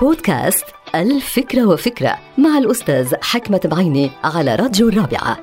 بودكاست الفكرة وفكرة مع الأستاذ حكمة بعيني على راديو الرابعة.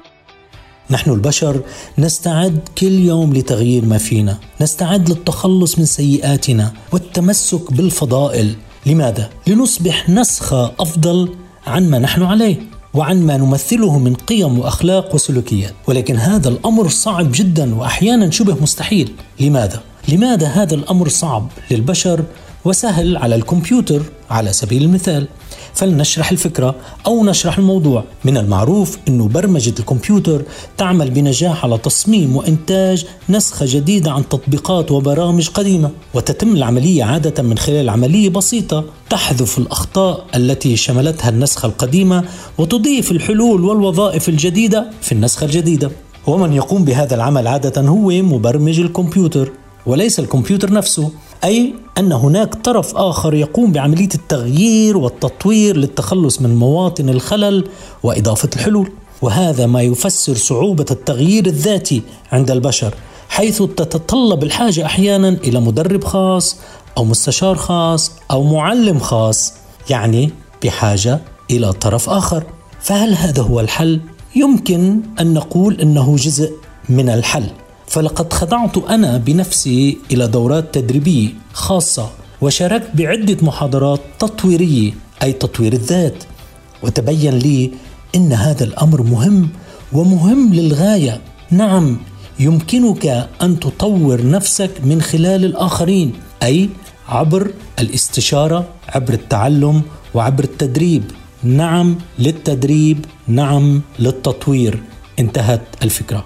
نحن البشر نستعد كل يوم لتغيير ما فينا. نستعد للتخلص من سيئاتنا والتمسك بالفضائل. لماذا؟ لنصبح نسخة أفضل عن ما نحن عليه وعن ما نمثله من قيم وأخلاق وسلوكيات، ولكن هذا الأمر صعب جدا واحيانا شبه مستحيل، لماذا؟ لماذا هذا الأمر صعب للبشر وسهل على الكمبيوتر على سبيل المثال. فلنشرح الفكرة أو نشرح الموضوع. من المعروف أن برمجة الكمبيوتر تعمل بنجاح على تصميم وإنتاج نسخة جديدة عن تطبيقات وبرامج قديمة وتتم العملية عادة من خلال عملية بسيطة تحذف الأخطاء التي شملتها النسخة القديمة وتضيف الحلول والوظائف الجديدة في النسخة الجديدة. ومن يقوم بهذا العمل عادة هو مبرمج الكمبيوتر وليس الكمبيوتر نفسه. أي أن هناك طرف آخر يقوم بعملية التغيير والتطوير للتخلص من مواطن الخلل وإضافة الحلول. وهذا ما يفسر صعوبة التغيير الذاتي عند البشر حيث تتطلب الحاجة أحيانا إلى مدرب خاص أو مستشار خاص أو معلم خاص يعني بحاجة إلى طرف آخر. فهل هذا هو الحل؟ يمكن أن نقول إنه جزء من الحل. فلقد خضعت أنا بنفسي إلى دورات تدريبيه خاصة وشاركت بعدة محاضرات تطويرية أي تطوير الذات. وتبين لي إن هذا الأمر مهم ومهم للغاية. نعم يمكنك أن تطور نفسك من خلال الآخرين أي عبر الاستشارة عبر التعلم وعبر التدريب. نعم للتدريب نعم للتطوير. انتهت الفكرة.